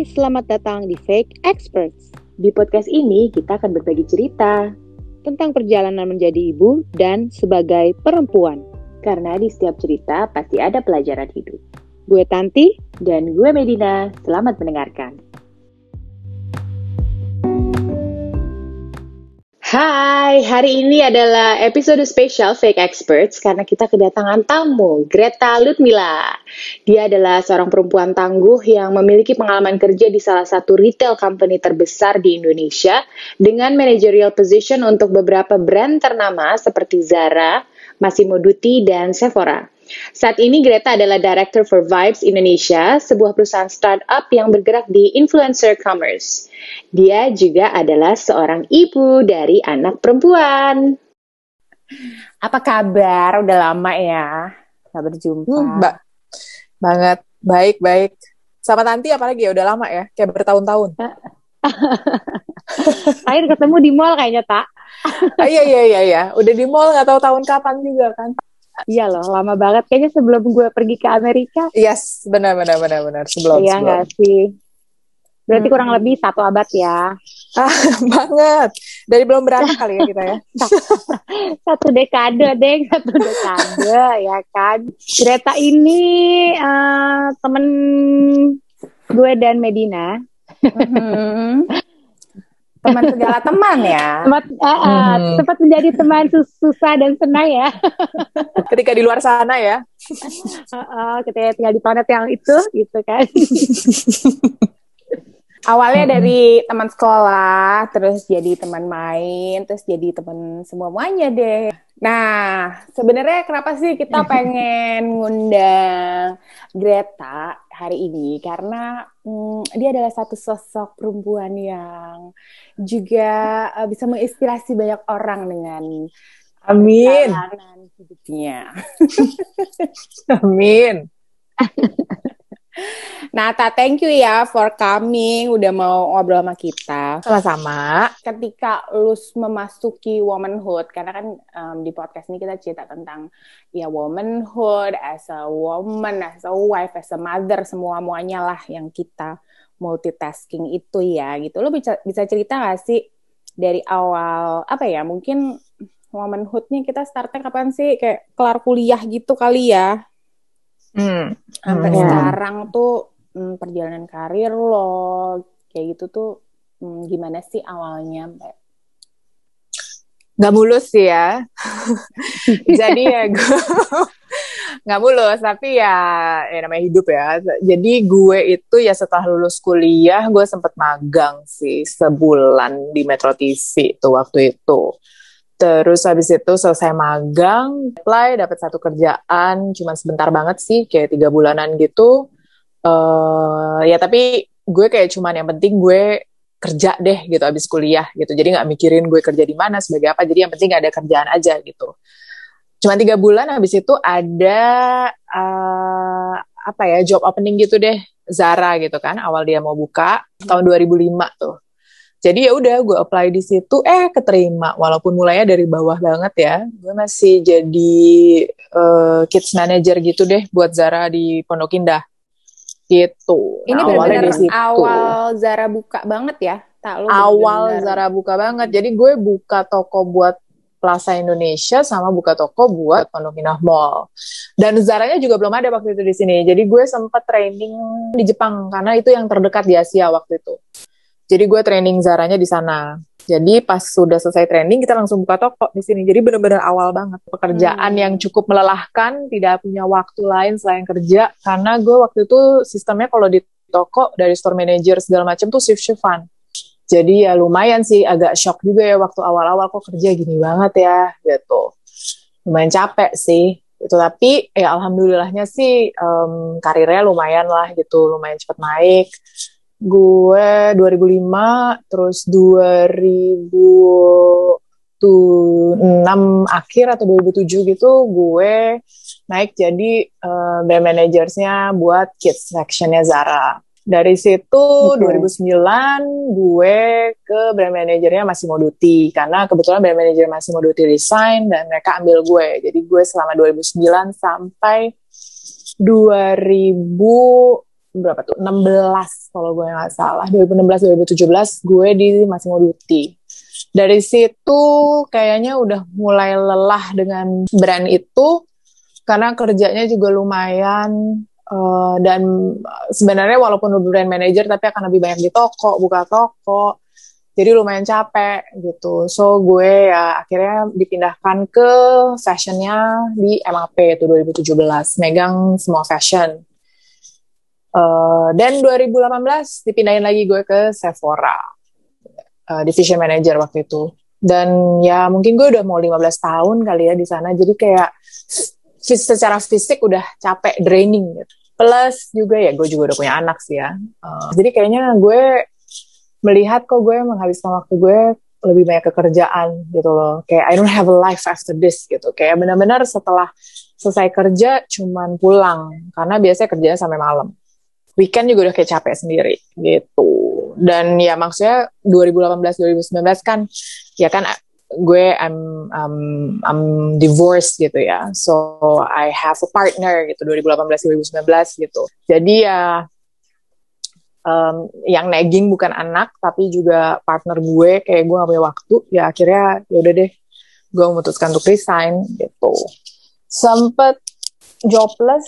Hai, selamat datang di Fake Experts. Di podcast ini kita akan berbagi cerita tentang perjalanan menjadi ibu dan sebagai perempuan. Karena di setiap cerita pasti ada pelajaran hidup. Gue Tanti dan gue Medina. Selamat mendengarkan. Hai, hari ini adalah episode spesial Fake Experts karena kita kedatangan tamu, Greta Lutmila. Dia adalah seorang perempuan tangguh yang memiliki pengalaman kerja di salah satu retail company terbesar di Indonesia dengan managerial position untuk beberapa brand ternama seperti Zara, Massimo Dutti, dan Sephora. Saat ini Greta adalah Director for Vibes Indonesia, sebuah perusahaan startup yang bergerak di influencer commerce. Dia juga adalah seorang ibu dari anak perempuan. Apa kabar? Udah lama ya, nggak berjumpa. Hmm, mbak, banget, baik baik. Sama Tanti apalagi ya udah lama ya, kayak bertahun-tahun. Akhir ketemu di mall kayaknya tak. ah, iya iya iya iya, udah di mall nggak tahu tahun kapan juga kan. Iya loh, lama banget. Kayaknya sebelum gue pergi ke Amerika. Yes, benar benar benar benar sebelum. Iya nggak sih. Berarti hmm. kurang lebih satu abad ya. Ah, banget. Dari belum beranak kali ya kita ya. satu dekade, deh, satu dekade ya kan. Greta ini uh, temen gue dan Medina. Mm-hmm. Teman segala teman ya. Tempat, uh, uh, hmm. sempat menjadi teman sus susah dan senang ya. ketika di luar sana ya. uh, uh, ketika tinggal di planet yang itu, gitu kan. Awalnya hmm. dari teman sekolah, terus jadi teman main, terus jadi teman semuanya deh. Nah, sebenarnya kenapa sih kita pengen ngundang Greta hari ini? Karena hmm, dia adalah satu sosok perempuan yang juga uh, bisa menginspirasi banyak orang dengan Amin. hidupnya. Amin. Nata, thank you ya for coming, udah mau ngobrol sama kita. Sama-sama. Ketika lu memasuki womanhood, karena kan um, di podcast ini kita cerita tentang ya womanhood, as a woman, as a wife, as a mother, semua muanya lah yang kita multitasking itu ya, gitu. Lu bisa bisa cerita gak sih dari awal apa ya? Mungkin womanhoodnya kita startnya kapan sih? Kayak kelar kuliah gitu kali ya? Hmm. Sampai hmm. sekarang tuh hmm, perjalanan karir lo kayak gitu tuh hmm, gimana sih awalnya mbak nggak mulus sih ya jadi ya gue nggak mulus tapi ya ya namanya hidup ya jadi gue itu ya setelah lulus kuliah gue sempet magang sih sebulan di Metro TV tuh waktu itu Terus habis itu selesai magang, apply, dapat satu kerjaan, cuman sebentar banget sih, kayak tiga bulanan gitu. Uh, ya tapi gue kayak cuman yang penting gue kerja deh gitu abis kuliah gitu. Jadi nggak mikirin gue kerja di mana sebagai apa. Jadi yang penting ada kerjaan aja gitu. Cuma tiga bulan habis itu ada uh, apa ya job opening gitu deh Zara gitu kan awal dia mau buka. Tahun 2005 tuh jadi ya udah gue apply di situ eh keterima walaupun mulainya dari bawah banget ya gue masih jadi uh, kids manager gitu deh buat Zara di Pondok Indah gitu. Ini nah, benar-benar awal Zara buka banget ya? Tak, awal bener -bener. Zara buka banget. Jadi gue buka toko buat Plaza Indonesia sama buka toko buat Pondok Indah Mall. Dan Zaranya juga belum ada waktu itu di sini. Jadi gue sempat training di Jepang karena itu yang terdekat di Asia waktu itu. Jadi gue training Zaranya di sana. Jadi pas sudah selesai training kita langsung buka toko di sini. Jadi benar-benar awal banget pekerjaan hmm. yang cukup melelahkan, tidak punya waktu lain selain kerja karena gue waktu itu sistemnya kalau di toko dari store manager segala macam tuh shift shiftan. Jadi ya lumayan sih agak shock juga ya waktu awal-awal kok kerja gini banget ya gitu. Lumayan capek sih itu tapi ya alhamdulillahnya sih um, karirnya lumayan lah gitu lumayan cepet naik gue 2005 terus 2006 akhir atau 2007 gitu gue naik jadi uh, brand managersnya buat kids sectionnya Zara dari situ okay. 2009 gue ke brand manajernya masih Moduti karena kebetulan brand manager masih Moduti resign dan mereka ambil gue jadi gue selama 2009 sampai 2000 berapa tuh? 16 kalau gue nggak salah. 2016 2017 gue di Massimo Dutti dari situ kayaknya udah mulai lelah dengan brand itu karena kerjanya juga lumayan uh, dan sebenarnya walaupun brand manager tapi akan lebih banyak di toko buka toko. Jadi lumayan capek gitu. So gue ya akhirnya dipindahkan ke fashionnya di MAP itu 2017 megang semua fashion uh, dan 2018 dipindahin lagi gue ke Sephora uh, division manager waktu itu dan ya mungkin gue udah mau 15 tahun kali ya di sana jadi kayak secara fisik udah capek draining gitu plus juga ya gue juga udah punya anak sih ya uh, jadi kayaknya gue melihat kok gue menghabiskan waktu gue lebih banyak kekerjaan gitu loh. Kayak I don't have a life after this gitu. Kayak benar-benar setelah selesai kerja cuman pulang karena biasanya kerjanya sampai malam. Weekend juga udah kayak capek sendiri gitu. Dan ya maksudnya 2018 2019 kan ya kan gue I'm um, I'm divorced gitu ya. So I have a partner gitu 2018 2019 gitu. Jadi ya um, yang nagging bukan anak tapi juga partner gue kayak gue gak punya waktu ya akhirnya ya udah deh gue memutuskan untuk resign gitu sempet jobless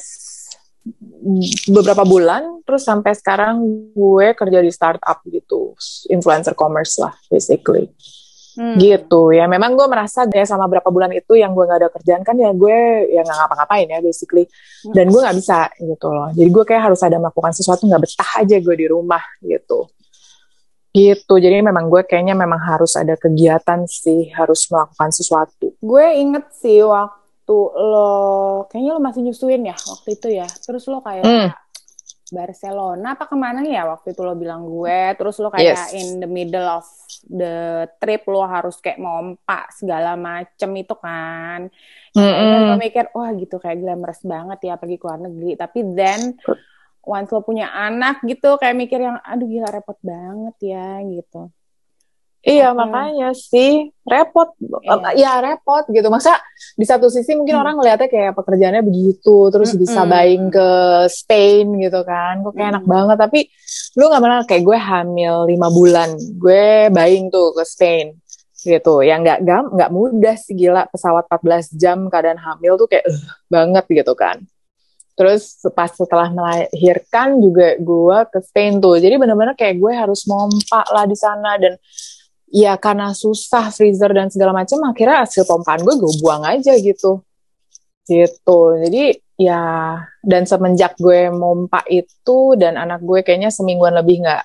beberapa bulan terus sampai sekarang gue kerja di startup gitu influencer commerce lah basically. Hmm. gitu ya. Memang gue merasa ya sama berapa bulan itu yang gue gak ada kerjaan kan ya gue ya nggak ngapa-ngapain ya basically. Hmm. dan gue nggak bisa gitu loh. Jadi gue kayak harus ada melakukan sesuatu nggak betah aja gue di rumah gitu. Gitu. Jadi memang gue kayaknya memang harus ada kegiatan sih harus melakukan sesuatu. Gue inget sih waktu lo kayaknya lo masih nyusuin ya waktu itu ya terus lo kayak hmm. Barcelona apa ke mana ya waktu itu lo bilang gue terus lo kayak yes. in the middle of the trip lo harus kayak mompa segala macem itu kan mm -hmm. gue mikir wah gitu kayak glamorous banget ya pergi ke luar negeri tapi then once lo punya anak gitu kayak mikir yang aduh gila repot banget ya gitu Iya, makanya sih repot. Iya. Ya repot gitu. Masa di satu sisi mungkin hmm. orang ngeliatnya kayak pekerjaannya begitu, terus hmm. bisa buying ke Spain gitu kan. Kok kayak hmm. enak banget. Tapi lu gak pernah kayak gue hamil lima bulan, gue buying tuh ke Spain gitu. Yang nggak gam nggak mudah sih gila pesawat 14 jam keadaan hamil tuh kayak uh, banget gitu kan. Terus pas setelah melahirkan juga gue ke Spain tuh. Jadi bener-bener kayak gue harus mompa lah di sana dan ya karena susah freezer dan segala macam akhirnya hasil pompaan gue gue buang aja gitu. Gitu. Jadi ya dan semenjak gue mompa itu dan anak gue kayaknya semingguan lebih nggak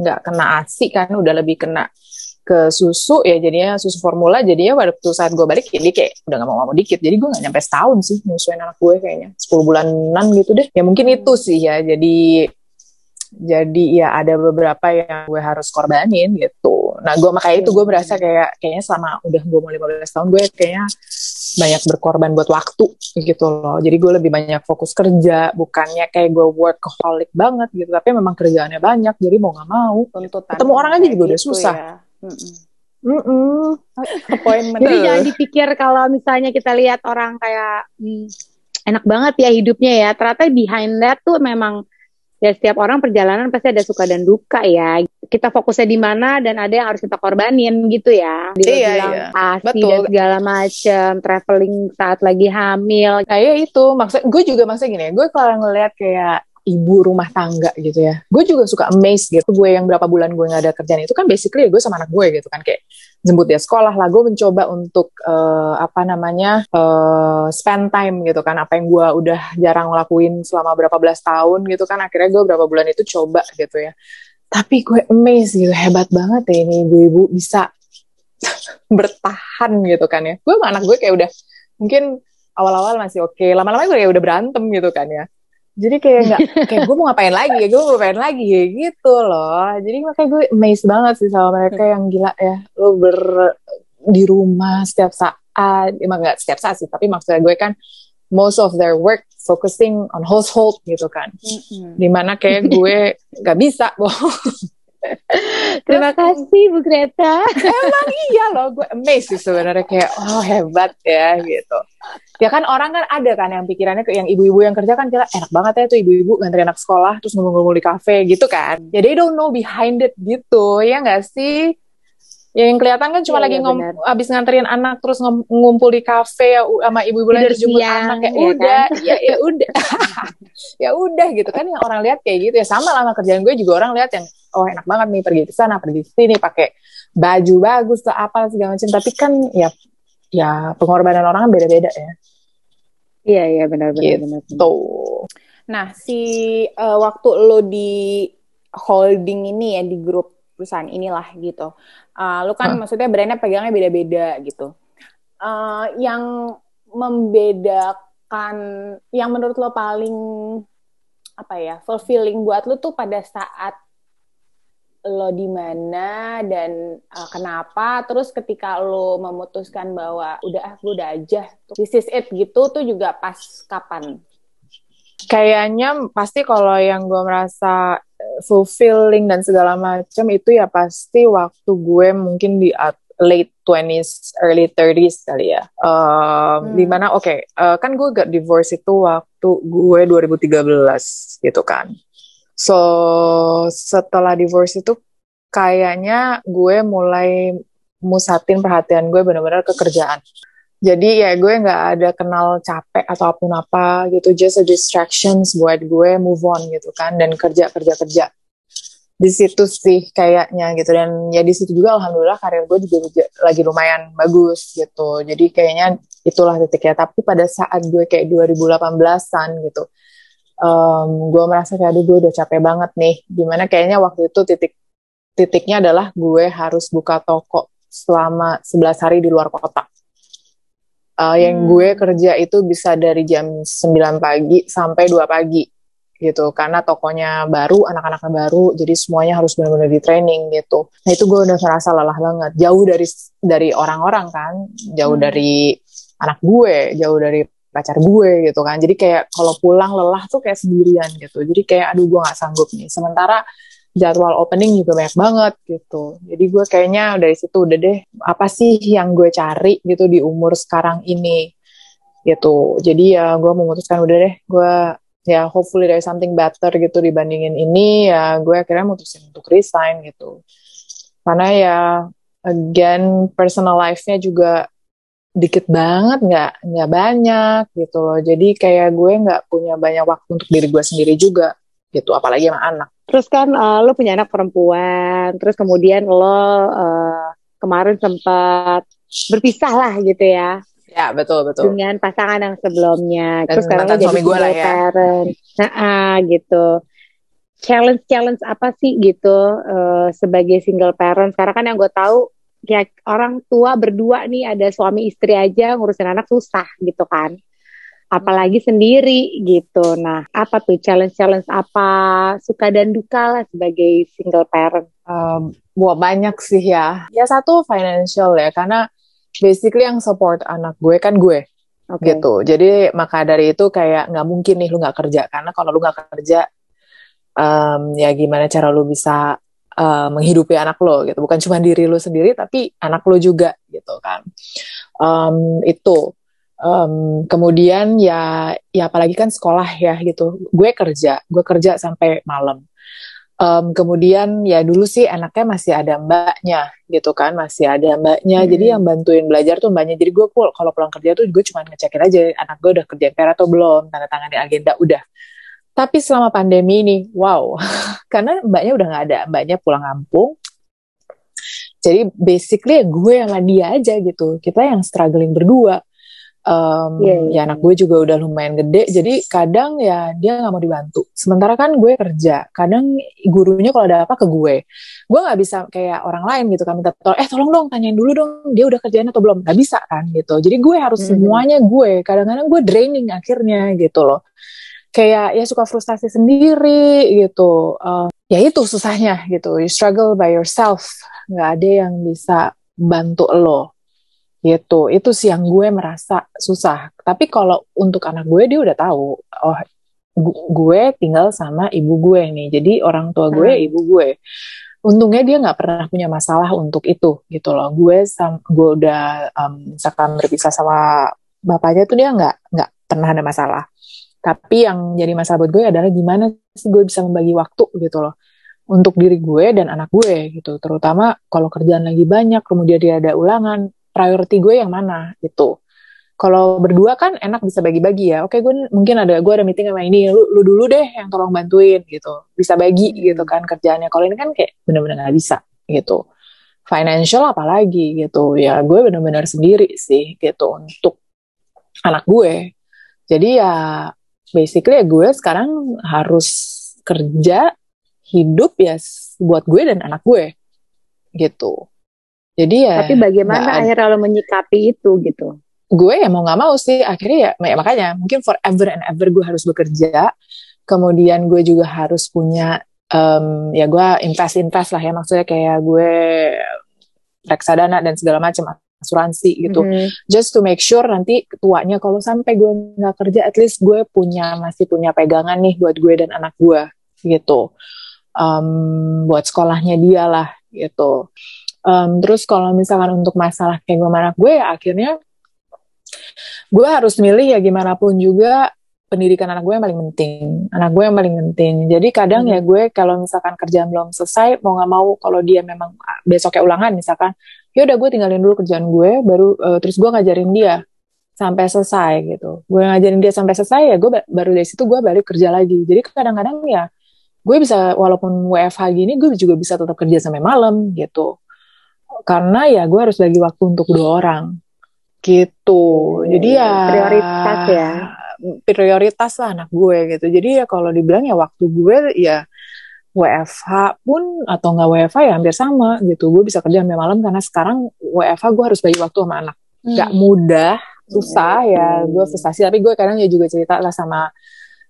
nggak kena asi kan udah lebih kena ke susu ya jadinya susu formula jadinya waktu saat gue balik jadi kayak udah gak mau mau dikit. Jadi gue nggak nyampe setahun sih nyusuin anak gue kayaknya. 10 bulanan gitu deh. Ya mungkin itu sih ya. Jadi jadi ya ada beberapa yang gue harus korbanin gitu nah gue makanya itu gue berasa kayak kayaknya selama udah gue mau 15 tahun gue kayaknya banyak berkorban buat waktu gitu loh jadi gue lebih banyak fokus kerja bukannya kayak gue workaholic banget gitu tapi memang kerjaannya banyak jadi mau nggak mau Tuntutan ketemu orang aja juga udah gitu susah ya. Mm -mm. Mm -mm. Appointment. Jadi jangan dipikir kalau misalnya kita lihat orang kayak hmm, enak banget ya hidupnya ya. Ternyata behind that tuh memang ya setiap orang perjalanan pasti ada suka dan duka ya. Kita fokusnya di mana dan ada yang harus kita korbanin gitu ya. Dia iya, bilang iya. asi Betul. dan segala macam, traveling saat lagi hamil. Nah ya itu, maksud gue juga maksudnya gini, gue kalau ngeliat kayak ibu rumah tangga gitu ya. Gue juga suka amazed gitu. Gue yang berapa bulan gue gak ada kerjaan itu kan basically ya gue sama anak gue gitu kan kayak jemput dia sekolah lah. Gue mencoba untuk uh, apa namanya uh, spend time gitu kan. Apa yang gue udah jarang ngelakuin selama berapa belas tahun gitu kan. Akhirnya gue berapa bulan itu coba gitu ya. Tapi gue amazed gitu hebat banget ya ini ibu-ibu bisa bertahan gitu kan ya. Gue sama anak gue kayak udah mungkin awal-awal masih oke, okay. lama-lama gue kayak udah berantem gitu kan ya jadi kayak nggak kayak gue mau ngapain lagi ya gue mau ngapain lagi ya gitu loh. Jadi makanya gue amazed banget sih sama mereka yang gila ya. Lo ber di rumah setiap saat emang nggak setiap saat sih tapi maksudnya gue kan most of their work focusing on household gitu kan. Mm-hmm. di mana kayak gue nggak bisa boh Terima kasih Bu Greta. Emang iya loh, gue amazed sih sebenarnya kayak oh hebat ya gitu. Ya kan orang kan ada kan yang pikirannya kayak yang ibu-ibu yang kerja kan kira enak banget ya tuh ibu-ibu ngantri anak sekolah terus ngomong-ngomong di kafe gitu kan. Ya they don't know behind it gitu ya nggak sih? Ya yang kelihatan kan cuma ya, lagi ya, ngom abis nganterin anak terus ngumpul di kafe ya sama ibu-ibu lagi jemput anak kayak ya udah kan? ya ya udah ya udah gitu kan yang orang lihat kayak gitu ya sama lah sama kerjaan gue juga orang lihat yang oh enak banget nih pergi ke sana pergi ke sini pakai baju bagus atau apa segala macam. Tapi kan ya ya pengorbanan orang kan beda-beda ya. Iya iya benar-benar gitu. Nah si uh, waktu lo di holding ini ya di grup perusahaan inilah gitu. Uh, lu kan huh? maksudnya brandnya pegangnya beda-beda gitu. Uh, yang membedakan, yang menurut lo paling apa ya fulfilling buat lo tuh pada saat lo di mana dan uh, kenapa terus ketika lo memutuskan bahwa udah ah gue udah aja this is it gitu tuh juga pas kapan kayaknya pasti kalau yang gue merasa fulfilling dan segala macam itu ya pasti waktu gue mungkin di late 20s, early 30s kali ya. Um, hmm. Di mana oke, okay, uh, kan gue gak divorce itu waktu gue 2013 gitu kan. So setelah divorce itu kayaknya gue mulai musatin perhatian gue benar-benar ke kerjaan. Jadi ya gue nggak ada kenal capek atau apa pun apa gitu just a distractions buat gue move on gitu kan dan kerja kerja kerja. Di situ sih kayaknya gitu dan ya di situ juga alhamdulillah karir gue juga lagi lumayan bagus gitu. Jadi kayaknya itulah titiknya. Tapi pada saat gue kayak 2018an gitu um, gue merasa kayak aduh gue udah capek banget nih di mana kayaknya waktu itu titik titiknya adalah gue harus buka toko selama 11 hari di luar kota Uh, hmm. Yang gue kerja itu bisa dari jam 9 pagi sampai 2 pagi gitu karena tokonya baru, anak-anaknya baru, jadi semuanya harus benar-benar di training gitu. Nah itu gue udah merasa lelah banget, jauh dari dari orang-orang kan, jauh hmm. dari anak gue, jauh dari pacar gue gitu kan. Jadi kayak kalau pulang lelah tuh kayak sendirian gitu. Jadi kayak aduh gue nggak sanggup nih. Sementara jadwal opening juga banyak banget gitu. Jadi gue kayaknya dari situ udah deh apa sih yang gue cari gitu di umur sekarang ini gitu. Jadi ya gue memutuskan udah deh gue ya hopefully there's something better gitu dibandingin ini ya gue akhirnya mutusin untuk resign gitu. Karena ya again personal life-nya juga dikit banget nggak nggak banyak gitu loh jadi kayak gue nggak punya banyak waktu untuk diri gue sendiri juga gitu apalagi sama anak Terus kan uh, lo punya anak perempuan, terus kemudian lo uh, kemarin sempat berpisah lah gitu ya. Ya betul betul. Dengan pasangan yang sebelumnya. Dan terus sekarang lo jadi single lah ya. parent. Nah, uh, gitu. Challenge challenge apa sih gitu uh, sebagai single parent? Sekarang kan yang gue tahu ya orang tua berdua nih ada suami istri aja ngurusin anak susah gitu kan apalagi sendiri gitu. Nah, apa tuh challenge-challenge apa suka dan duka lah sebagai single parent? Um, wah banyak sih ya. Ya satu financial ya, karena basically yang support anak gue kan gue. Okay. gitu. Jadi maka dari itu kayak nggak mungkin nih lu nggak kerja karena kalau lu nggak kerja, um, ya gimana cara lu bisa uh, menghidupi anak lo gitu. Bukan cuma diri lu sendiri tapi anak lo juga gitu kan. Um, itu. Um, kemudian ya ya apalagi kan sekolah ya gitu. Gue kerja gue kerja sampai malam. Um, kemudian ya dulu sih anaknya masih ada mbaknya gitu kan. Masih ada mbaknya. Hmm. jadi yang bantuin belajar tuh mbaknya. Jadi gue pul kalau pulang kerja tuh gue cuma ngecekin aja anak gue udah kerja PR atau belum tanda tangan di agenda udah tapi selama pandemi ini wow. Karena mbaknya udah nggak ada. Mbaknya pulang kampung. Jadi basically ya gue sama dia aja gitu. Kita yang struggling berdua. Um, yeah, yeah. ya anak gue juga udah lumayan gede. Jadi kadang ya dia nggak mau dibantu. Sementara kan gue kerja. Kadang gurunya kalau ada apa ke gue. Gue nggak bisa kayak orang lain gitu kan minta tolong eh tolong dong tanyain dulu dong dia udah kerjain atau belum. Nggak bisa kan gitu. Jadi gue harus mm -hmm. semuanya gue. Kadang-kadang gue draining akhirnya gitu loh kayak ya suka frustasi sendiri gitu. Uh, ya itu susahnya gitu. You struggle by yourself. Nggak ada yang bisa bantu lo gitu. Itu sih yang gue merasa susah. Tapi kalau untuk anak gue dia udah tahu oh gue tinggal sama ibu gue nih. Jadi orang tua gue hmm. ibu gue. Untungnya dia nggak pernah punya masalah untuk itu gitu loh. Gue sam gue udah um, misalkan berpisah sama bapaknya tuh dia nggak nggak pernah ada masalah tapi yang jadi masalah buat gue adalah gimana sih gue bisa membagi waktu gitu loh untuk diri gue dan anak gue gitu terutama kalau kerjaan lagi banyak kemudian dia ada ulangan priority gue yang mana gitu kalau berdua kan enak bisa bagi-bagi ya. Oke, gue mungkin ada gue ada meeting sama ini, lu, lu dulu deh yang tolong bantuin gitu. Bisa bagi hmm. gitu kan kerjaannya. Kalau ini kan kayak bener-bener nggak bisa gitu. Financial apalagi gitu. Ya gue bener-bener sendiri sih gitu untuk anak gue. Jadi ya basically ya gue sekarang harus kerja hidup ya buat gue dan anak gue gitu. Jadi ya. Tapi bagaimana akhirnya lo menyikapi itu gitu? gue ya mau nggak mau sih akhirnya ya, ya makanya mungkin forever and ever gue harus bekerja kemudian gue juga harus punya um, ya gue invest invest lah ya maksudnya kayak gue reksadana dan segala macam asuransi gitu mm -hmm. just to make sure nanti tuanya kalau sampai gue nggak kerja at least gue punya masih punya pegangan nih buat gue dan anak gue gitu um, buat sekolahnya dia lah gitu um, terus kalau misalkan untuk masalah kayak gue anak gue ya akhirnya gue harus milih ya gimana pun juga pendidikan anak gue yang paling penting anak gue yang paling penting jadi kadang ya hmm. ya gue kalau misalkan kerjaan belum selesai mau nggak mau kalau dia memang ah, besoknya ulangan misalkan ya udah gue tinggalin dulu kerjaan gue baru uh, terus gue ngajarin dia sampai selesai gitu. Gue ngajarin dia sampai selesai ya gue baru dari situ gue balik kerja lagi. Jadi kadang-kadang ya gue bisa walaupun WFH gini gue juga bisa tetap kerja sampai malam gitu. Karena ya gue harus bagi waktu untuk dua orang gitu. Jadi ya prioritas ya. prioritas lah anak gue gitu. Jadi ya kalau dibilang ya waktu gue ya WFH pun atau nggak WFH ya hampir sama gitu. Gue bisa kerja sampai malam karena sekarang WFH gue harus bagi waktu sama anak. Hmm. nggak mudah susah hmm. ya gue frustasi. Tapi gue kadang ya juga cerita lah sama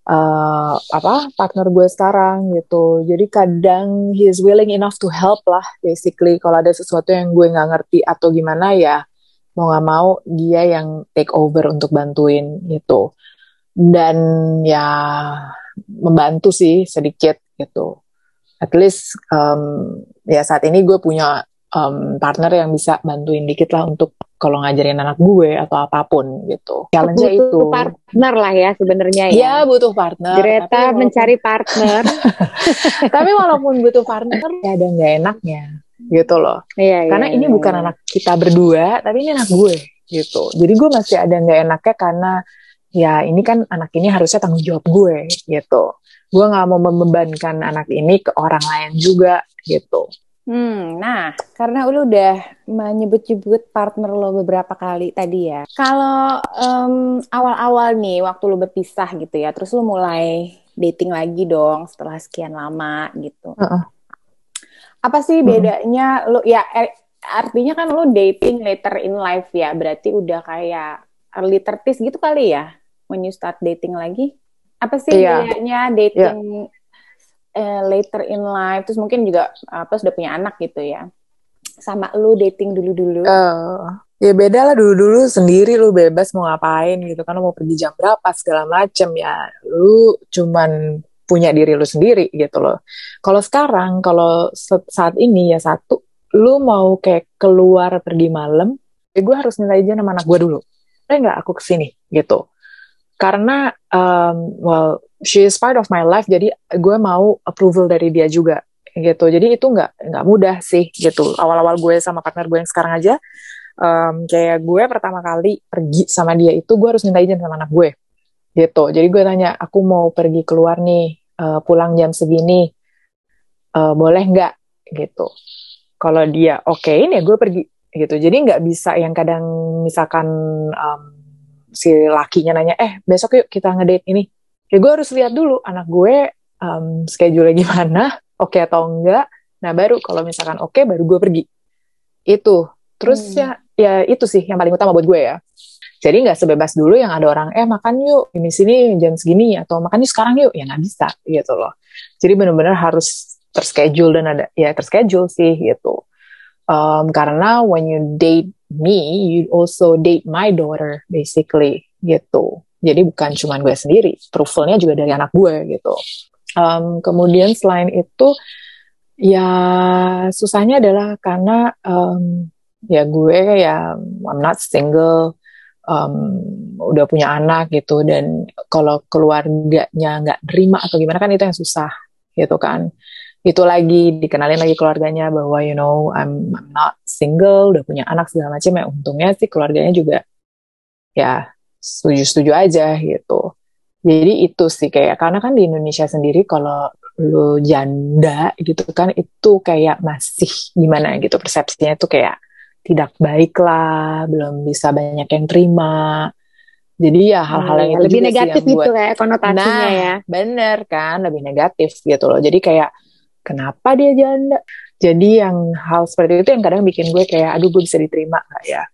uh, apa partner gue sekarang gitu. Jadi kadang he is willing enough to help lah basically. Kalau ada sesuatu yang gue nggak ngerti atau gimana ya mau nggak mau dia yang take over untuk bantuin gitu. Dan ya membantu sih sedikit gitu at least um, ya saat ini gue punya um, partner yang bisa bantuin dikit lah untuk kalau ngajarin anak gue atau apa pun gitu. Challenge itu partner lah ya sebenarnya ya. Ya butuh partner. Greta walaupun, mencari partner. tapi walaupun butuh partner ya ada nggak enaknya gitu loh. Iya, karena iya, ini iya. bukan anak kita berdua, tapi ini anak gue gitu. Jadi gue masih ada nggak enaknya karena ya ini kan anak ini harusnya tanggung jawab gue gitu. Gue nggak mau membebankan anak ini ke orang lain juga gitu. Hmm, nah, karena lu udah menyebut-nyebut partner lo beberapa kali tadi ya. Kalau um, awal-awal nih, waktu lu berpisah gitu ya, terus lu mulai dating lagi dong setelah sekian lama gitu. Uh -uh apa sih bedanya hmm. lu ya er, artinya kan lu dating later in life ya, berarti udah kayak early 30 gitu kali ya when you start dating lagi. Apa sih yeah. bedanya dating yeah. uh, later in life terus mungkin juga apa sudah punya anak gitu ya. Sama lu dating dulu-dulu. Uh, ya beda lah dulu-dulu sendiri lu bebas mau ngapain gitu kan lu mau pergi jam berapa segala macem ya lu cuman punya diri lu sendiri gitu loh. Kalau sekarang, kalau saat ini ya satu, lu mau kayak keluar pergi malam, ya gue harus minta izin sama anak gue dulu. Eh nggak aku ke sini gitu. Karena, um, well, she is part of my life, jadi gue mau approval dari dia juga gitu. Jadi itu nggak nggak mudah sih gitu. Awal-awal gue sama partner gue yang sekarang aja, um, kayak gue pertama kali pergi sama dia itu gue harus minta izin sama anak gue gitu. Jadi gue tanya, aku mau pergi keluar nih, uh, pulang jam segini uh, boleh nggak gitu kalau dia oke okay, ini ya gue pergi gitu jadi nggak bisa yang kadang misalkan um, si lakinya nanya eh besok yuk kita ngedate ini ya gue harus lihat dulu anak gue um, schedule gimana oke okay atau enggak nah baru kalau misalkan oke okay, baru gue pergi itu terus hmm. ya ya itu sih yang paling utama buat gue ya jadi nggak sebebas dulu yang ada orang, eh makan yuk ini sini jam segini atau makan yuk sekarang yuk, ya nggak bisa gitu loh. Jadi benar-benar harus terschedule dan ada ya terschedule sih gitu. Um, karena when you date me, you also date my daughter basically gitu. Jadi bukan cuma gue sendiri, approvalnya juga dari anak gue gitu. Um, kemudian selain itu, Ya susahnya adalah karena um, ya gue ya I'm not single, um, udah punya anak gitu dan kalau keluarganya nggak terima atau gimana kan itu yang susah gitu kan. Itu lagi dikenalin lagi keluarganya bahwa you know I'm, I'm not single, udah punya anak segala macam ya untungnya sih keluarganya juga ya setuju-setuju aja gitu. Jadi itu sih kayak karena kan di Indonesia sendiri kalau lu janda gitu kan itu kayak masih gimana gitu persepsinya itu kayak tidak baik lah, belum bisa banyak yang terima. Jadi ya hal-hal yang hmm, lebih negatif gitu buat, kayak konotasinya nah, ya. Bener kan, lebih negatif gitu loh. Jadi kayak kenapa dia janda? Jadi yang hal seperti itu yang kadang bikin gue kayak aduh gue bisa diterima gak ya?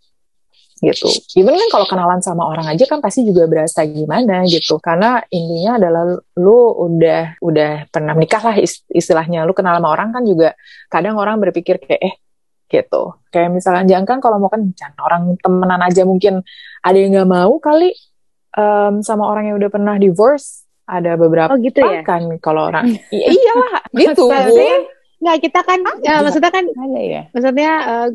gitu. Even kan kalau kenalan sama orang aja kan pasti juga berasa gimana gitu. Karena intinya adalah lu udah udah pernah menikah lah istilahnya. Lu kenal sama orang kan juga kadang orang berpikir kayak eh gitu. Kayak misalnya jangan kan kalau mau kencan orang temenan aja mungkin ada yang nggak mau kali um, sama orang yang udah pernah divorce. Ada beberapa oh, gitu ya? kan kalau orang iya iyalah gitu. Nggak kita kan ya, maksudnya kan ya. Maksudnya uh,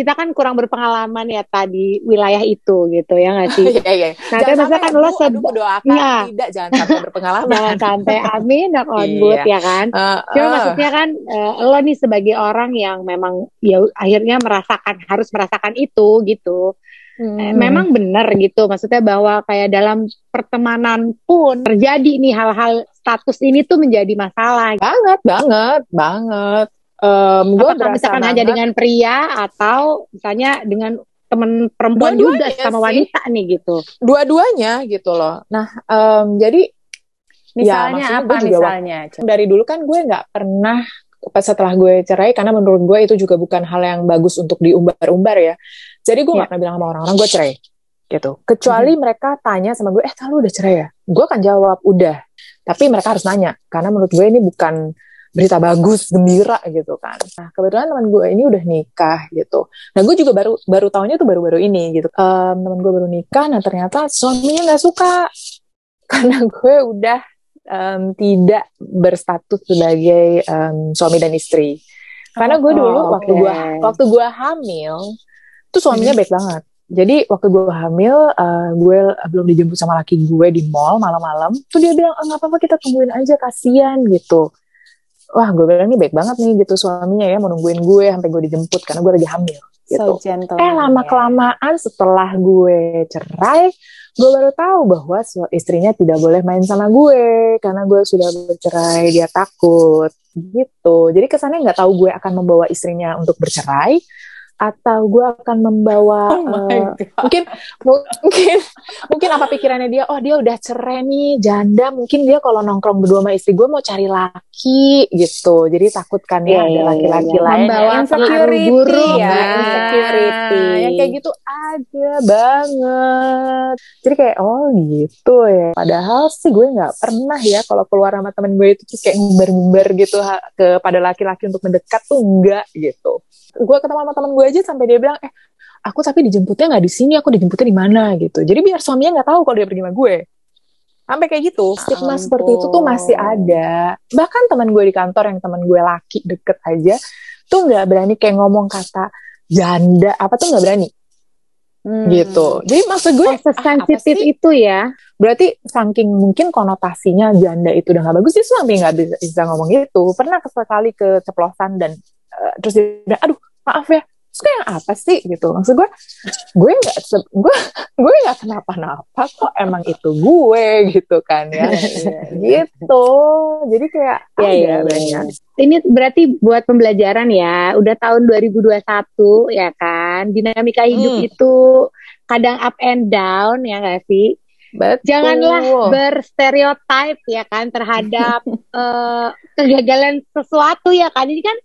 kita kan kurang berpengalaman ya tadi wilayah itu gitu ya nggak sih? Iya iya. Nah, jangan sampai kan lo aduh, doakan ya. tidak jangan sampai berpengalaman. jangan sampai amin dan on iya. ya kan. Uh, Cuma uh. maksudnya kan uh, lo nih sebagai orang yang memang ya akhirnya merasakan harus merasakan itu gitu. Hmm. Memang benar gitu, maksudnya bahwa kayak dalam pertemanan pun terjadi nih hal-hal status ini tuh menjadi masalah. Banget, banget, banget um, gue Apakah misalkan banget. aja dengan pria atau misalnya dengan temen perempuan juga sama sih. wanita nih gitu dua-duanya gitu loh nah um, jadi ya, misalnya ya, apa juga misalnya dari dulu kan gue nggak pernah setelah gue cerai karena menurut gue itu juga bukan hal yang bagus untuk diumbar-umbar ya. Jadi gue nggak ya. pernah bilang sama orang-orang gue cerai gitu. Kecuali hmm. mereka tanya sama gue eh lu udah cerai ya? Gue akan jawab udah. Tapi mereka harus nanya karena menurut gue ini bukan berita bagus gembira gitu kan. Nah kebetulan teman gue ini udah nikah gitu. Nah gue juga baru baru tahunya tuh baru-baru ini gitu. Um, teman gue baru nikah nah ternyata suaminya nggak suka. Karena gue udah um, tidak berstatus sebagai um, suami dan istri karena gue dulu oh, waktu gue waktu gue hamil tuh suaminya baik banget jadi waktu gue hamil, uh, gue belum dijemput sama laki gue di mall malam-malam. Tuh dia bilang, ah, nggak apa-apa kita tungguin aja, kasihan gitu wah gue bilang ini baik banget nih gitu suaminya ya mau nungguin gue sampai gue dijemput karena gue lagi hamil gitu. So gentle, eh lama kelamaan setelah gue cerai, gue baru tahu bahwa istrinya tidak boleh main sama gue karena gue sudah bercerai dia takut gitu. Jadi kesannya nggak tahu gue akan membawa istrinya untuk bercerai atau gue akan membawa oh uh, mungkin mungkin mungkin apa pikirannya dia oh dia udah cerai nih janda mungkin dia kalau nongkrong berdua sama istri gue mau cari laki gitu. Jadi takut kan ya yeah, ada iya, laki-laki yeah, lain membawa insecurity buruk ya. insecurity. Yang kayak gitu ada banget. Jadi kayak oh gitu ya. Padahal sih gue nggak pernah ya kalau keluar sama temen gue itu tuh kayak ngumbar-ngumbar gitu kepada laki-laki untuk mendekat tuh enggak gitu. Gue ketemu sama temen gue aja sampai dia bilang eh aku tapi dijemputnya nggak di sini aku dijemputnya di mana? Gitu. Jadi biar suaminya nggak tahu kalau dia pergi sama gue. Sampai kayak gitu stigma Ampun. seperti itu tuh masih ada. Bahkan teman gue di kantor yang teman gue laki deket aja tuh nggak berani kayak ngomong kata janda apa tuh nggak berani hmm. gitu. Jadi maksud gue oh, sensitif ah, itu ya. Berarti saking mungkin konotasinya janda itu udah nggak bagus dia sampai nggak bisa, bisa ngomong gitu. Pernah sekali keceplosan dan uh, terus dia bilang aduh maaf ya terus kayak apa sih? Gitu. Maksud gue gue nggak gue gue nggak kenapa-napa kok emang itu gue gitu kan ya. Gitu. Jadi kayak ya, ya, ya, ini berarti buat pembelajaran ya udah tahun 2021 ya kan? Dinamika hidup hmm. itu kadang up and down ya gak sih Betul. Janganlah berstereotip ya kan terhadap uh, kegagalan sesuatu ya kan ini kan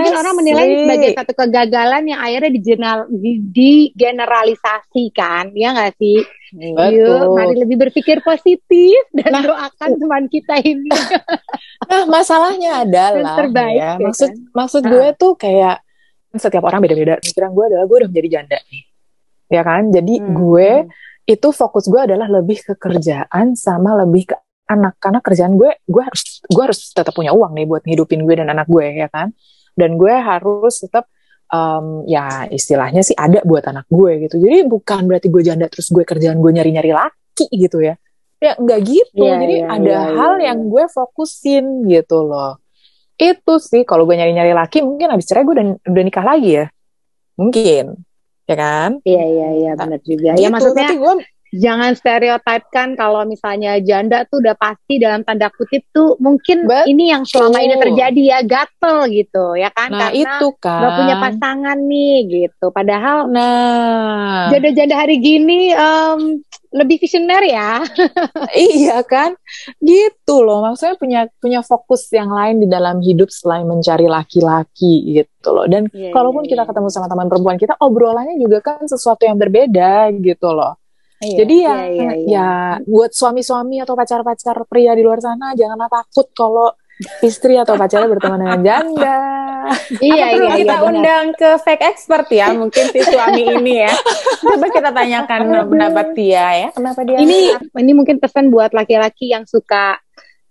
mungkin orang menilai sebagai satu kegagalan yang akhirnya digeneral, digeneralisasikan ya nggak sih? Betul. Yuk, mari lebih berpikir positif dan nah, doakan teman kita ini. nah masalahnya adalah terbaik, ya, ya maksud kan? maksud nah. gue tuh kayak setiap orang beda-beda. Pikiran gue adalah gue udah menjadi janda nih, ya kan? Jadi hmm. gue itu fokus gue adalah lebih ke kerjaan sama lebih ke anak. Karena kerjaan gue gue harus gue harus tetap punya uang nih buat ngidupin gue dan anak gue ya kan? Dan gue harus tetap um, ya istilahnya sih ada buat anak gue gitu. Jadi bukan berarti gue janda terus gue kerjaan gue nyari nyari laki gitu ya. Ya nggak gitu. Yeah, jadi yeah, ada yeah, hal yeah. yang gue fokusin gitu loh. Itu sih kalau gue nyari nyari laki mungkin habis cerai gue udah udah nikah lagi ya. Mungkin ya kan? Iya iya iya benar juga. Ya, gitu, ya maksudnya gue jangan stereotipkan kalau misalnya janda tuh udah pasti dalam tanda kutip tuh mungkin Betul. ini yang selama ini terjadi ya gatel gitu ya kan? Nah, karena itu kan gak punya pasangan nih gitu. Padahal nah. janda-janda hari gini um, lebih visioner ya. Iya kan? Gitu loh. Maksudnya punya punya fokus yang lain di dalam hidup selain mencari laki-laki gitu loh. Dan yeah, kalaupun yeah, kita yeah. ketemu sama teman perempuan kita obrolannya juga kan sesuatu yang berbeda gitu loh Iya, Jadi ya, iya, iya, iya. ya buat suami-suami atau pacar-pacar pria di luar sana janganlah takut kalau istri atau pacarnya berteman dengan janda. Iya, perlu iya, kita iya, undang ke fake expert ya, mungkin si suami ini ya. Coba kita tanyakan pendapat dia ya. Kenapa dia? Ini ini mungkin pesan buat laki-laki yang suka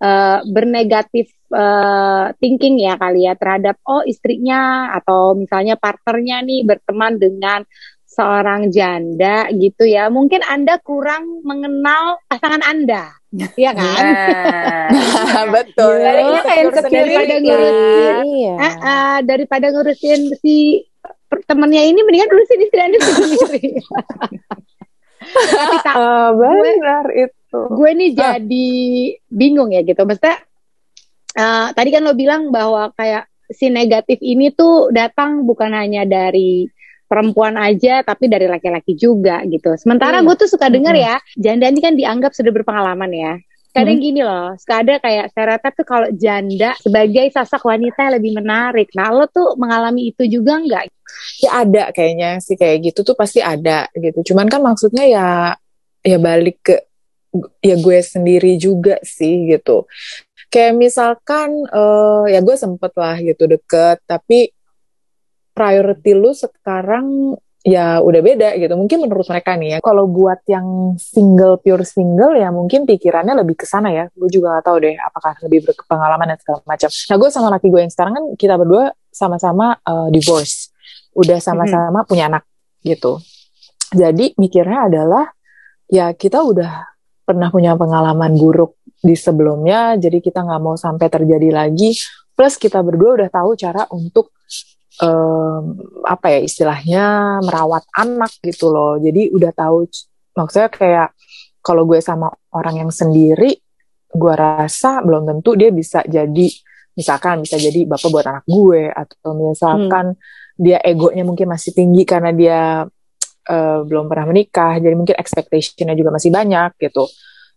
uh, bernegatif uh, thinking ya kali ya terhadap oh istrinya atau misalnya partnernya nih berteman dengan seorang janda gitu ya, mungkin Anda kurang mengenal pasangan Anda. Iya kan? Nah, betul. Ya, ini kayak daripada ngurusin, iya. uh, uh, daripada ngurusin si temennya ini mendingan urusin istri Anda sendiri. Tapi tak, uh, benar gue, itu. Gue nih jadi bingung ya gitu. Maksudnya uh, tadi kan lo bilang bahwa kayak si negatif ini tuh datang bukan hanya dari perempuan aja tapi dari laki-laki juga gitu. Sementara hmm. gue tuh suka dengar hmm. ya, janda ini kan dianggap sudah berpengalaman ya. Kadang hmm. gini loh, suka ada kayak stereotip tuh kalau janda sebagai sosok wanita yang lebih menarik. Nah lo tuh mengalami itu juga nggak? Ya ada kayaknya sih kayak gitu tuh pasti ada gitu. Cuman kan maksudnya ya ya balik ke ya gue sendiri juga sih gitu. Kayak misalkan uh, ya gue sempet lah gitu deket tapi priority lu sekarang ya udah beda gitu. Mungkin menurut mereka nih ya. Kalau buat yang single pure single ya mungkin pikirannya lebih ke sana ya. Gue juga gak tahu deh apakah lebih berpengalaman dan segala macam. Nah gue sama laki gue yang sekarang kan kita berdua sama-sama uh, divorce. Udah sama-sama mm-hmm. punya anak gitu. Jadi mikirnya adalah ya kita udah pernah punya pengalaman buruk di sebelumnya. Jadi kita nggak mau sampai terjadi lagi. Plus kita berdua udah tahu cara untuk um, apa ya istilahnya merawat anak gitu loh. Jadi udah tahu maksudnya kayak kalau gue sama orang yang sendiri, gue rasa belum tentu dia bisa jadi misalkan bisa jadi bapak buat anak gue atau misalkan hmm. dia egonya mungkin masih tinggi karena dia uh, belum pernah menikah, jadi mungkin expectationnya juga masih banyak gitu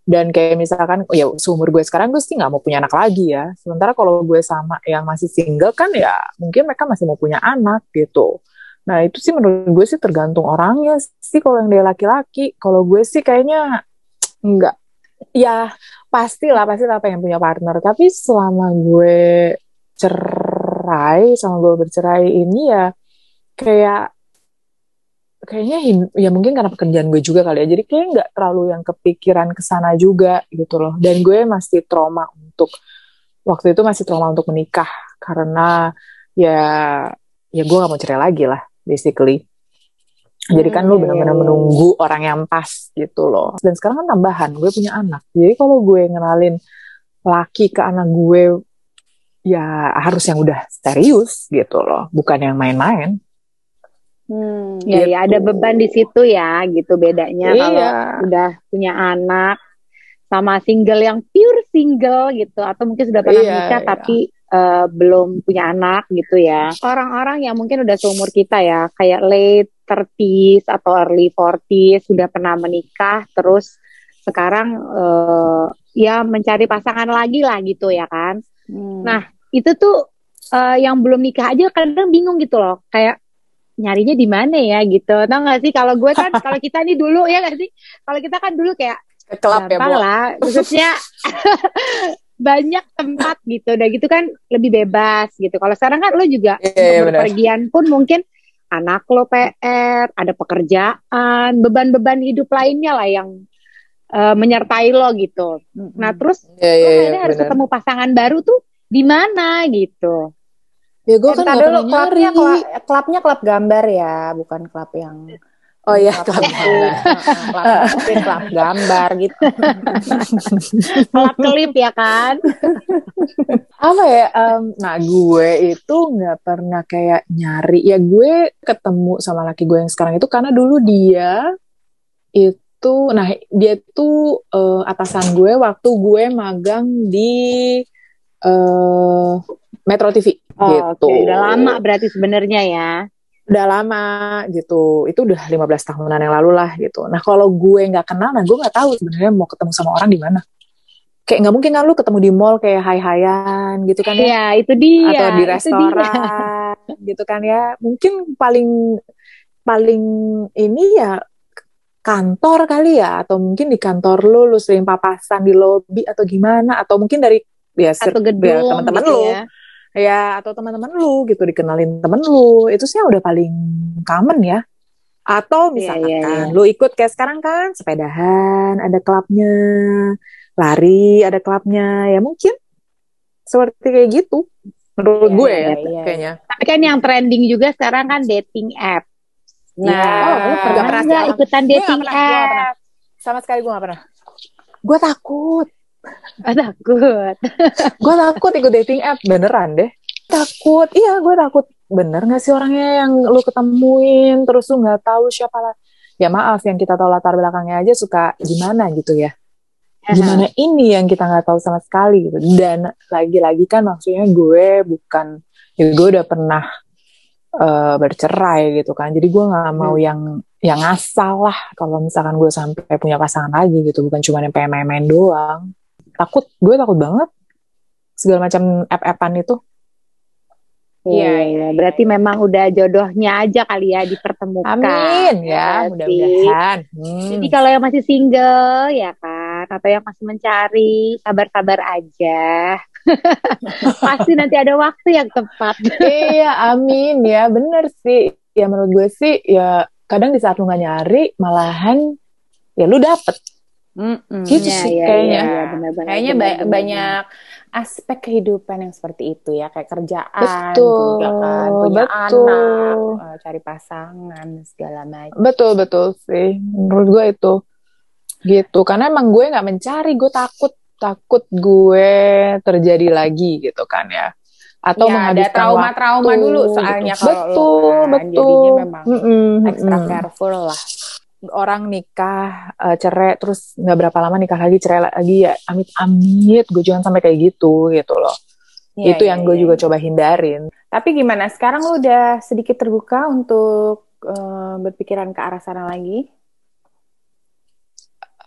dan kayak misalkan oh ya seumur gue sekarang gue sih nggak mau punya anak lagi ya. Sementara kalau gue sama yang masih single kan ya mungkin mereka masih mau punya anak gitu. Nah itu sih menurut gue sih tergantung orangnya sih kalau yang dia laki-laki. Kalau gue sih kayaknya nggak ya pasti lah pasti lah pengen punya partner. Tapi selama gue cerai sama gue bercerai ini ya kayak kayaknya ya mungkin karena pekerjaan gue juga kali ya. Jadi kayak nggak terlalu yang kepikiran ke sana juga gitu loh. Dan gue masih trauma untuk waktu itu masih trauma untuk menikah. Karena ya ya gue gak mau cerai lagi lah basically. Jadi kan lo benar-benar menunggu orang yang pas gitu loh. Dan sekarang kan tambahan gue punya anak. Jadi kalau gue ngenalin laki ke anak gue ya harus yang udah serius gitu loh. Bukan yang main-main Hmm, ya, gitu. ya ada beban di situ ya, gitu bedanya iya. kalau udah punya anak sama single yang pure single gitu, atau mungkin sudah pernah iya, nikah iya. tapi uh, belum punya anak gitu ya. Orang-orang yang mungkin udah seumur kita ya, kayak late 30s atau early 40s sudah pernah menikah, terus sekarang uh, ya mencari pasangan lagi lah gitu ya kan. Hmm. Nah itu tuh uh, yang belum nikah aja kadang bingung gitu loh, kayak nyarinya di mana ya gitu. Tau gak sih kalau gue kan kalau kita nih dulu ya gak sih? Kalau kita kan dulu kayak Kelap ya, lah. Khususnya banyak tempat gitu. Udah gitu kan lebih bebas gitu. Kalau sekarang kan lo juga yeah, yeah, berpergian pun mungkin anak lo PR, ada pekerjaan, beban-beban hidup lainnya lah yang uh, menyertai lo gitu. Nah terus yeah, yeah, lo yeah, harus ketemu pasangan baru tuh di mana gitu. Ya gue kan gak dulu klubnya klub, klubnya klub gambar ya, bukan klub yang Oh iya, klub gambar. klub, klub gambar gitu. klub klip ya kan? Apa ya? Um, nah gue itu nggak pernah kayak nyari. Ya gue ketemu sama laki gue yang sekarang itu karena dulu dia itu, nah dia tuh uh, atasan gue waktu gue magang di uh, Metro TV oh, gitu. Okay. Udah lama berarti sebenarnya ya. Udah lama gitu. Itu udah 15 tahunan yang lalu lah gitu. Nah, kalau gue nggak kenal, nah gue nggak tahu sebenarnya mau ketemu sama orang di mana. Kayak nggak mungkin kan lu ketemu di mall kayak hai-hayan gitu kan ya. Iya, itu dia. Atau di restoran gitu kan ya. Mungkin paling paling ini ya kantor kali ya atau mungkin di kantor lu lu sering papasan di lobby atau gimana atau mungkin dari ya, atau gedung ya, teman-teman gitu lu ya ya atau teman-teman lu gitu dikenalin temen lu itu sih udah paling common ya. Atau iya, misalkan yeah, yeah, yeah. lu ikut kayak sekarang kan sepedahan ada klubnya lari ada klubnya. Ya mungkin seperti kayak gitu menurut yeah, gue yeah, ya yeah, kayaknya. Tapi kan yang trending juga sekarang kan dating app. Nah oh, lu pernah nggak ikutan dating app? Sama sekali gue gak pernah. Gue takut Oh, takut. gue takut ikut dating app beneran deh. Takut, iya gue takut. Bener gak sih orangnya yang lu ketemuin terus lu nggak tahu siapa lah. Ya maaf yang kita tahu latar belakangnya aja suka gimana gitu ya. Gimana ini yang kita nggak tahu sama sekali gitu. Dan lagi-lagi kan maksudnya gue bukan, ya gue udah pernah uh, bercerai gitu kan. Jadi gue nggak mau hmm. yang yang asal lah kalau misalkan gue sampai punya pasangan lagi gitu bukan cuma yang pengen main-main doang takut gue takut banget segala macam app-appan itu Iya, iya. Berarti memang udah jodohnya aja kali ya dipertemukan. Amin ya, mudah-mudahan. Hmm. Jadi kalau yang masih single ya kan, atau yang masih mencari, sabar-sabar aja. Pasti nanti ada waktu yang tepat. iya, amin ya, bener sih. Ya menurut gue sih, ya kadang di saat lu gak nyari, malahan ya lu dapet Mm-mm, gitu ya, sih ya, kayaknya. Ya, benar, benar, kayaknya benar, ba- benar. banyak aspek kehidupan yang seperti itu ya, kayak kerjaan betul, juga kan, punya betul. anak, uh, cari pasangan segala macam. Betul betul sih, menurut gue itu gitu. Karena emang gue nggak mencari, gue takut takut gue terjadi lagi gitu kan ya atau ya, ada trauma-trauma dulu soalnya gitu. kalau betul, lo kan betul. jadinya memang mm -mm, extra careful lah orang nikah uh, cerai terus nggak berapa lama nikah lagi cerai lagi ya amit amit gue jangan sampai kayak gitu gitu loh. Ya, itu ya, yang gue ya. juga coba hindarin. Tapi gimana? Sekarang lu udah sedikit terbuka untuk uh, berpikiran ke arah sana lagi?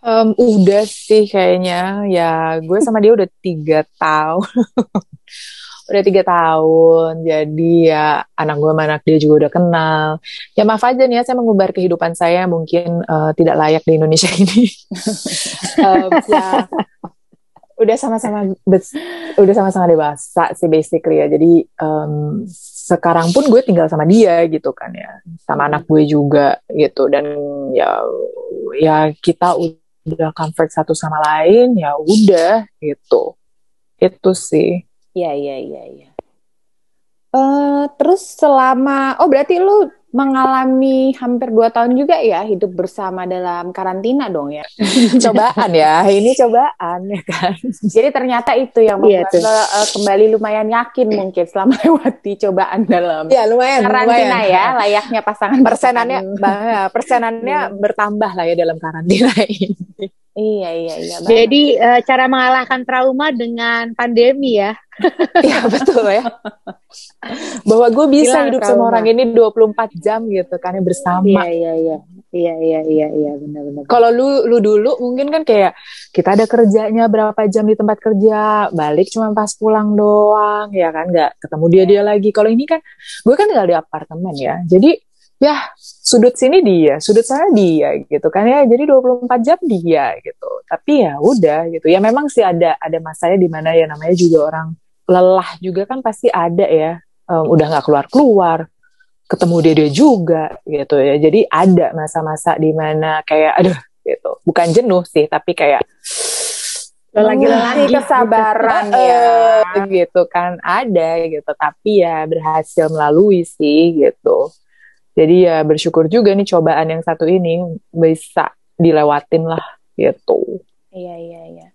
Um, udah sih kayaknya. Ya gue sama dia udah tiga tahun udah tiga tahun jadi ya anak gue sama anak dia juga udah kenal. Ya maaf aja nih ya saya mengubah kehidupan saya mungkin uh, tidak layak di Indonesia ini. Um, ya udah sama-sama udah sama-sama dewasa sih basically ya. Jadi um, sekarang pun gue tinggal sama dia gitu kan ya. Sama anak gue juga gitu. Dan ya ya kita udah comfort satu sama lain ya udah gitu. Itu sih Iya, iya, iya, iya. Uh, terus selama, oh berarti lu mengalami hampir dua tahun juga ya hidup bersama dalam karantina dong ya? cobaan ya, ini cobaan ya kan. Jadi ternyata itu yang iya, membuat iya, lo uh, kembali lumayan yakin mungkin selama lewati cobaan dalam ya, lumayan, karantina lumayan. ya, layaknya pasangan. Persenannya, persenannya iya. bertambah lah ya dalam karantina ini. Iya iya iya. Jadi uh, cara mengalahkan trauma dengan pandemi ya. Iya betul ya. Bahwa gue bisa Gila, hidup trauma. sama orang ini 24 jam gitu kan bersama. Iya iya iya. Iya iya iya iya benar benar. Kalau lu lu dulu mungkin kan kayak kita ada kerjanya berapa jam di tempat kerja, balik cuma pas pulang doang ya kan nggak ketemu dia dia lagi. Kalau ini kan gue kan tinggal di apartemen ya. Jadi ya sudut sini dia, sudut sana dia gitu kan ya. Jadi 24 jam dia gitu. Tapi ya udah gitu. Ya memang sih ada ada masanya di mana ya namanya juga orang lelah juga kan pasti ada ya. Um, udah nggak keluar-keluar, ketemu dia dia juga gitu ya. Jadi ada masa-masa di mana kayak aduh gitu bukan jenuh sih tapi kayak lagi-lagi kesabaran ya gitu kan ada gitu tapi ya berhasil melalui sih gitu jadi ya bersyukur juga nih cobaan yang satu ini bisa dilewatin lah gitu iya iya iya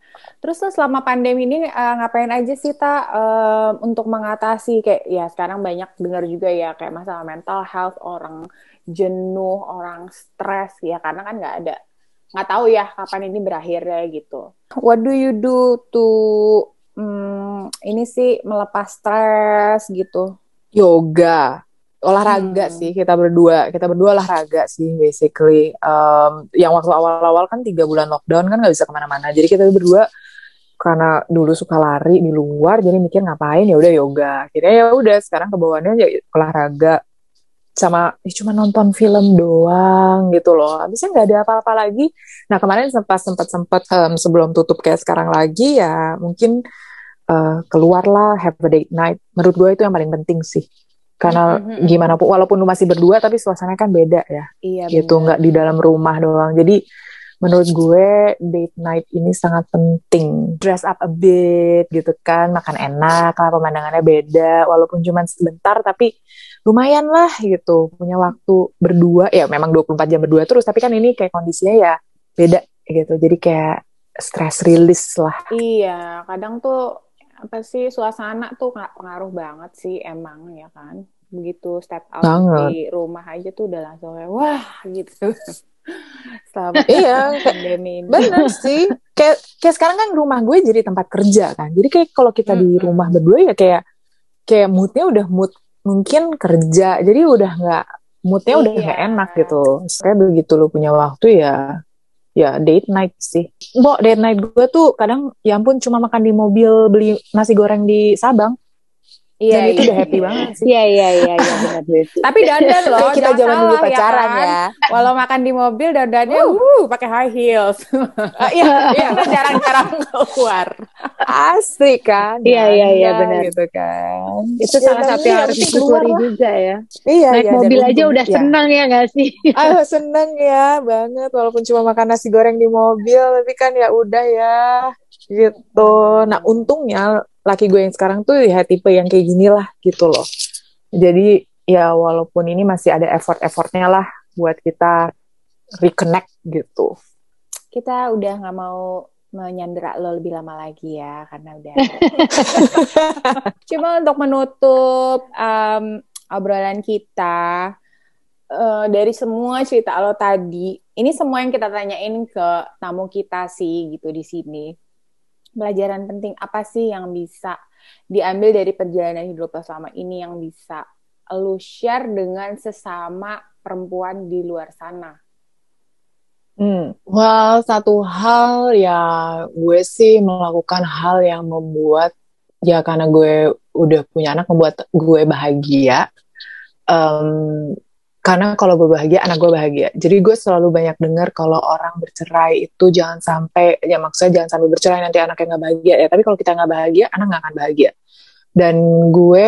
terus tuh selama pandemi ini uh, ngapain aja sih ta uh, untuk mengatasi kayak ya sekarang banyak dengar juga ya kayak masalah mental health orang jenuh orang stres ya karena kan nggak ada nggak tahu ya kapan ini berakhirnya gitu. What do you do to hmm, ini sih melepas stres gitu? Yoga, olahraga hmm. sih kita berdua. Kita berdua olahraga sih basically. Um, yang waktu awal-awal kan tiga bulan lockdown kan nggak bisa ke mana-mana. Jadi kita berdua karena dulu suka lari di luar jadi mikir ngapain ya udah yoga akhirnya ya udah sekarang kebawaannya ya olahraga sama ya cuma nonton film doang gitu loh. Habisnya nggak ada apa-apa lagi. Nah kemarin sempat sempat sempat um, sebelum tutup kayak sekarang lagi ya mungkin uh, keluarlah have a date night. Menurut gue itu yang paling penting sih. Karena mm-hmm. gimana pun walaupun lu masih berdua tapi suasananya kan beda ya. Iya. Gitu nggak di dalam rumah doang. Jadi menurut gue date night ini sangat penting. Dress up a bit gitu kan, makan enak, lah pemandangannya beda, walaupun cuma sebentar tapi lumayan lah gitu punya waktu berdua ya memang 24 jam berdua terus tapi kan ini kayak kondisinya ya beda gitu jadi kayak stress release lah iya kadang tuh apa sih suasana tuh pengaruh banget sih emang ya kan? Begitu step out banget. di rumah aja tuh udah langsung kayak wah gitu. Selama iya pandemi ini. bener sih. Kayak kayak sekarang kan rumah gue jadi tempat kerja kan. Jadi kayak kalau kita di rumah berdua ya kayak kayak moodnya udah mood mungkin kerja. Jadi udah nggak moodnya iya. udah nggak enak gitu. Kayak begitu lo punya waktu ya ya date night sih. Bo, date night gue tuh kadang ya ampun cuma makan di mobil beli nasi goreng di Sabang Iya, Dan itu iya. udah happy banget sih. Iya, iya, iya, iya benar Tapi dandan loh, kita zaman dulu ya pacaran ya, kan? ya. Walau makan di mobil dandannya uh, uh pakai high heels. uh, iya, iya, jarang-jarang keluar. Asli kan? Iya, iya, iya benar gitu kan. Itu ya, salah satu yang harus disyukuri juga ya. Iya, Naik iya, mobil aja udah ya. senang ya gak sih? Ah, seneng ya banget walaupun cuma makan nasi goreng di mobil tapi kan ya udah ya gitu. Nah, untungnya laki gue yang sekarang tuh ya tipe yang kayak gini lah gitu loh. Jadi ya walaupun ini masih ada effort-effortnya lah buat kita reconnect gitu. Kita udah nggak mau menyandera lo lebih lama lagi ya karena udah. Cuma untuk menutup um, obrolan kita uh, dari semua cerita lo tadi, ini semua yang kita tanyain ke tamu kita sih gitu di sini pelajaran penting apa sih yang bisa diambil dari perjalanan hidup lo selama ini yang bisa lo share dengan sesama perempuan di luar sana? Hmm, well satu hal ya gue sih melakukan hal yang membuat ya karena gue udah punya anak membuat gue bahagia. Um, karena kalau gue bahagia anak gue bahagia. Jadi gue selalu banyak dengar kalau orang bercerai itu jangan sampai ya maksudnya jangan sampai bercerai nanti anaknya nggak bahagia. Ya tapi kalau kita nggak bahagia anak nggak akan bahagia. Dan gue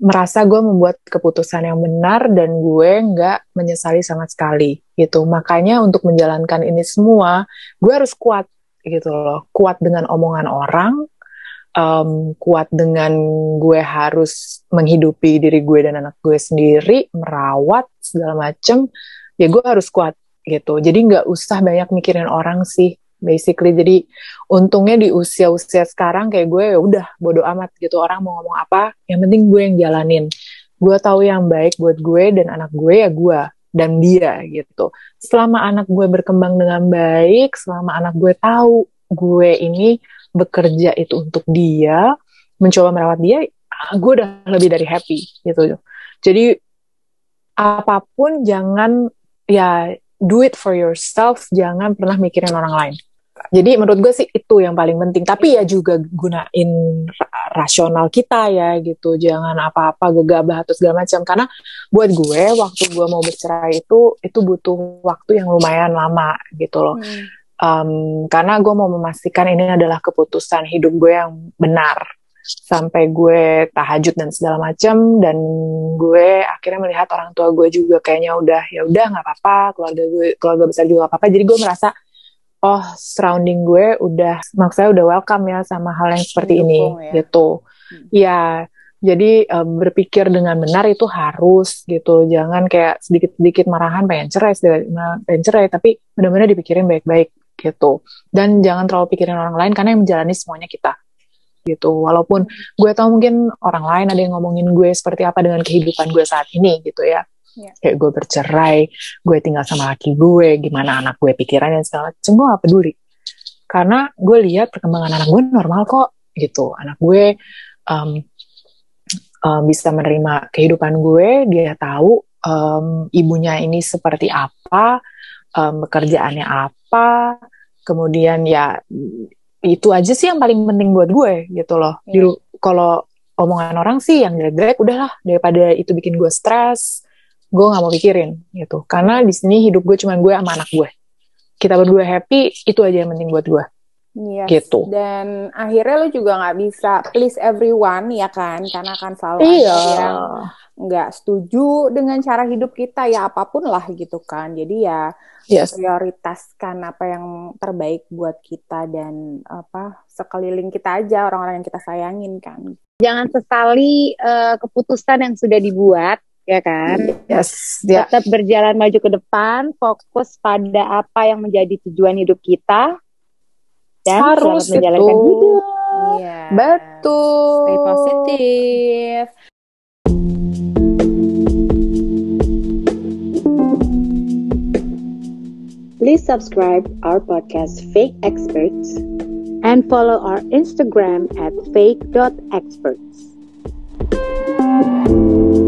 merasa gue membuat keputusan yang benar dan gue nggak menyesali sama sekali gitu. Makanya untuk menjalankan ini semua gue harus kuat gitu loh. Kuat dengan omongan orang um, kuat dengan gue harus menghidupi diri gue dan anak gue sendiri, merawat segala macem, ya gue harus kuat gitu. Jadi nggak usah banyak mikirin orang sih, basically. Jadi untungnya di usia-usia sekarang kayak gue ya udah bodo amat gitu orang mau ngomong apa, yang penting gue yang jalanin. Gue tahu yang baik buat gue dan anak gue ya gue dan dia gitu. Selama anak gue berkembang dengan baik, selama anak gue tahu gue ini bekerja itu untuk dia, mencoba merawat dia, ah, gue udah lebih dari happy gitu. Jadi apa pun jangan ya do it for yourself, jangan pernah mikirin orang lain. Jadi menurut gue sih itu yang paling penting. Tapi ya juga gunain rasional kita ya gitu. Jangan apa-apa gegabah atau segala macam. Karena buat gue waktu gue mau bercerai itu itu butuh waktu yang lumayan lama gitu loh. Hmm um, karena gue mau memastikan ini adalah keputusan hidup gue yang benar. Sampai gue tahajud dan segala macam dan gue akhirnya melihat orang tua gue juga kayaknya udah ya udah nggak apa-apa keluarga gue keluarga besar juga nggak apa-apa. Jadi gue merasa oh surrounding gue udah maksudnya udah welcome ya sama hal yang seperti Dukung, ini ya. gitu. Hmm. ya jadi um, berpikir dengan benar itu harus gitu. Jangan kayak sedikit-sedikit marahan pengen cerai pengen cerai tapi benar-benar dipikirin baik-baik gitu. Dan jangan terlalu pikirin orang lain karena yang menjalani semuanya kita. Gitu. Walaupun gue tahu mungkin orang lain ada yang ngomongin gue seperti apa dengan kehidupan gue saat ini gitu ya. Yeah. kayak gue bercerai gue tinggal sama laki gue gimana anak gue pikirannya segala macam gue gak peduli. Karena gue lihat perkembangan anak gue normal kok gitu. Anak gue um, um, bisa menerima kehidupan gue dia tahu um, ibunya ini seperti apa um, pekerjaannya apa kemudian ya itu aja sih yang paling penting buat gue gitu loh yeah. kalau omongan orang sih yang jelek-jelek udahlah daripada itu bikin gue stres gue nggak mau pikirin gitu karena di sini hidup gue cuma gue sama anak gue kita berdua happy itu aja yang penting buat gue Yes. gitu. Dan akhirnya lo juga nggak bisa please everyone ya kan, karena kan selalu iya. ada yang nggak setuju dengan cara hidup kita ya apa pun lah gitu kan. Jadi ya yes. prioritaskan apa yang terbaik buat kita dan apa sekeliling kita aja orang-orang yang kita sayangin kan. Jangan sesali uh, keputusan yang sudah dibuat ya kan? Yes. Yeah. Tetap berjalan maju ke depan, fokus pada apa yang menjadi tujuan hidup kita dan harus menjalankan itu. hidup. Iya. Betul. Stay positif. Please subscribe our podcast Fake Experts and follow our Instagram at fake.experts.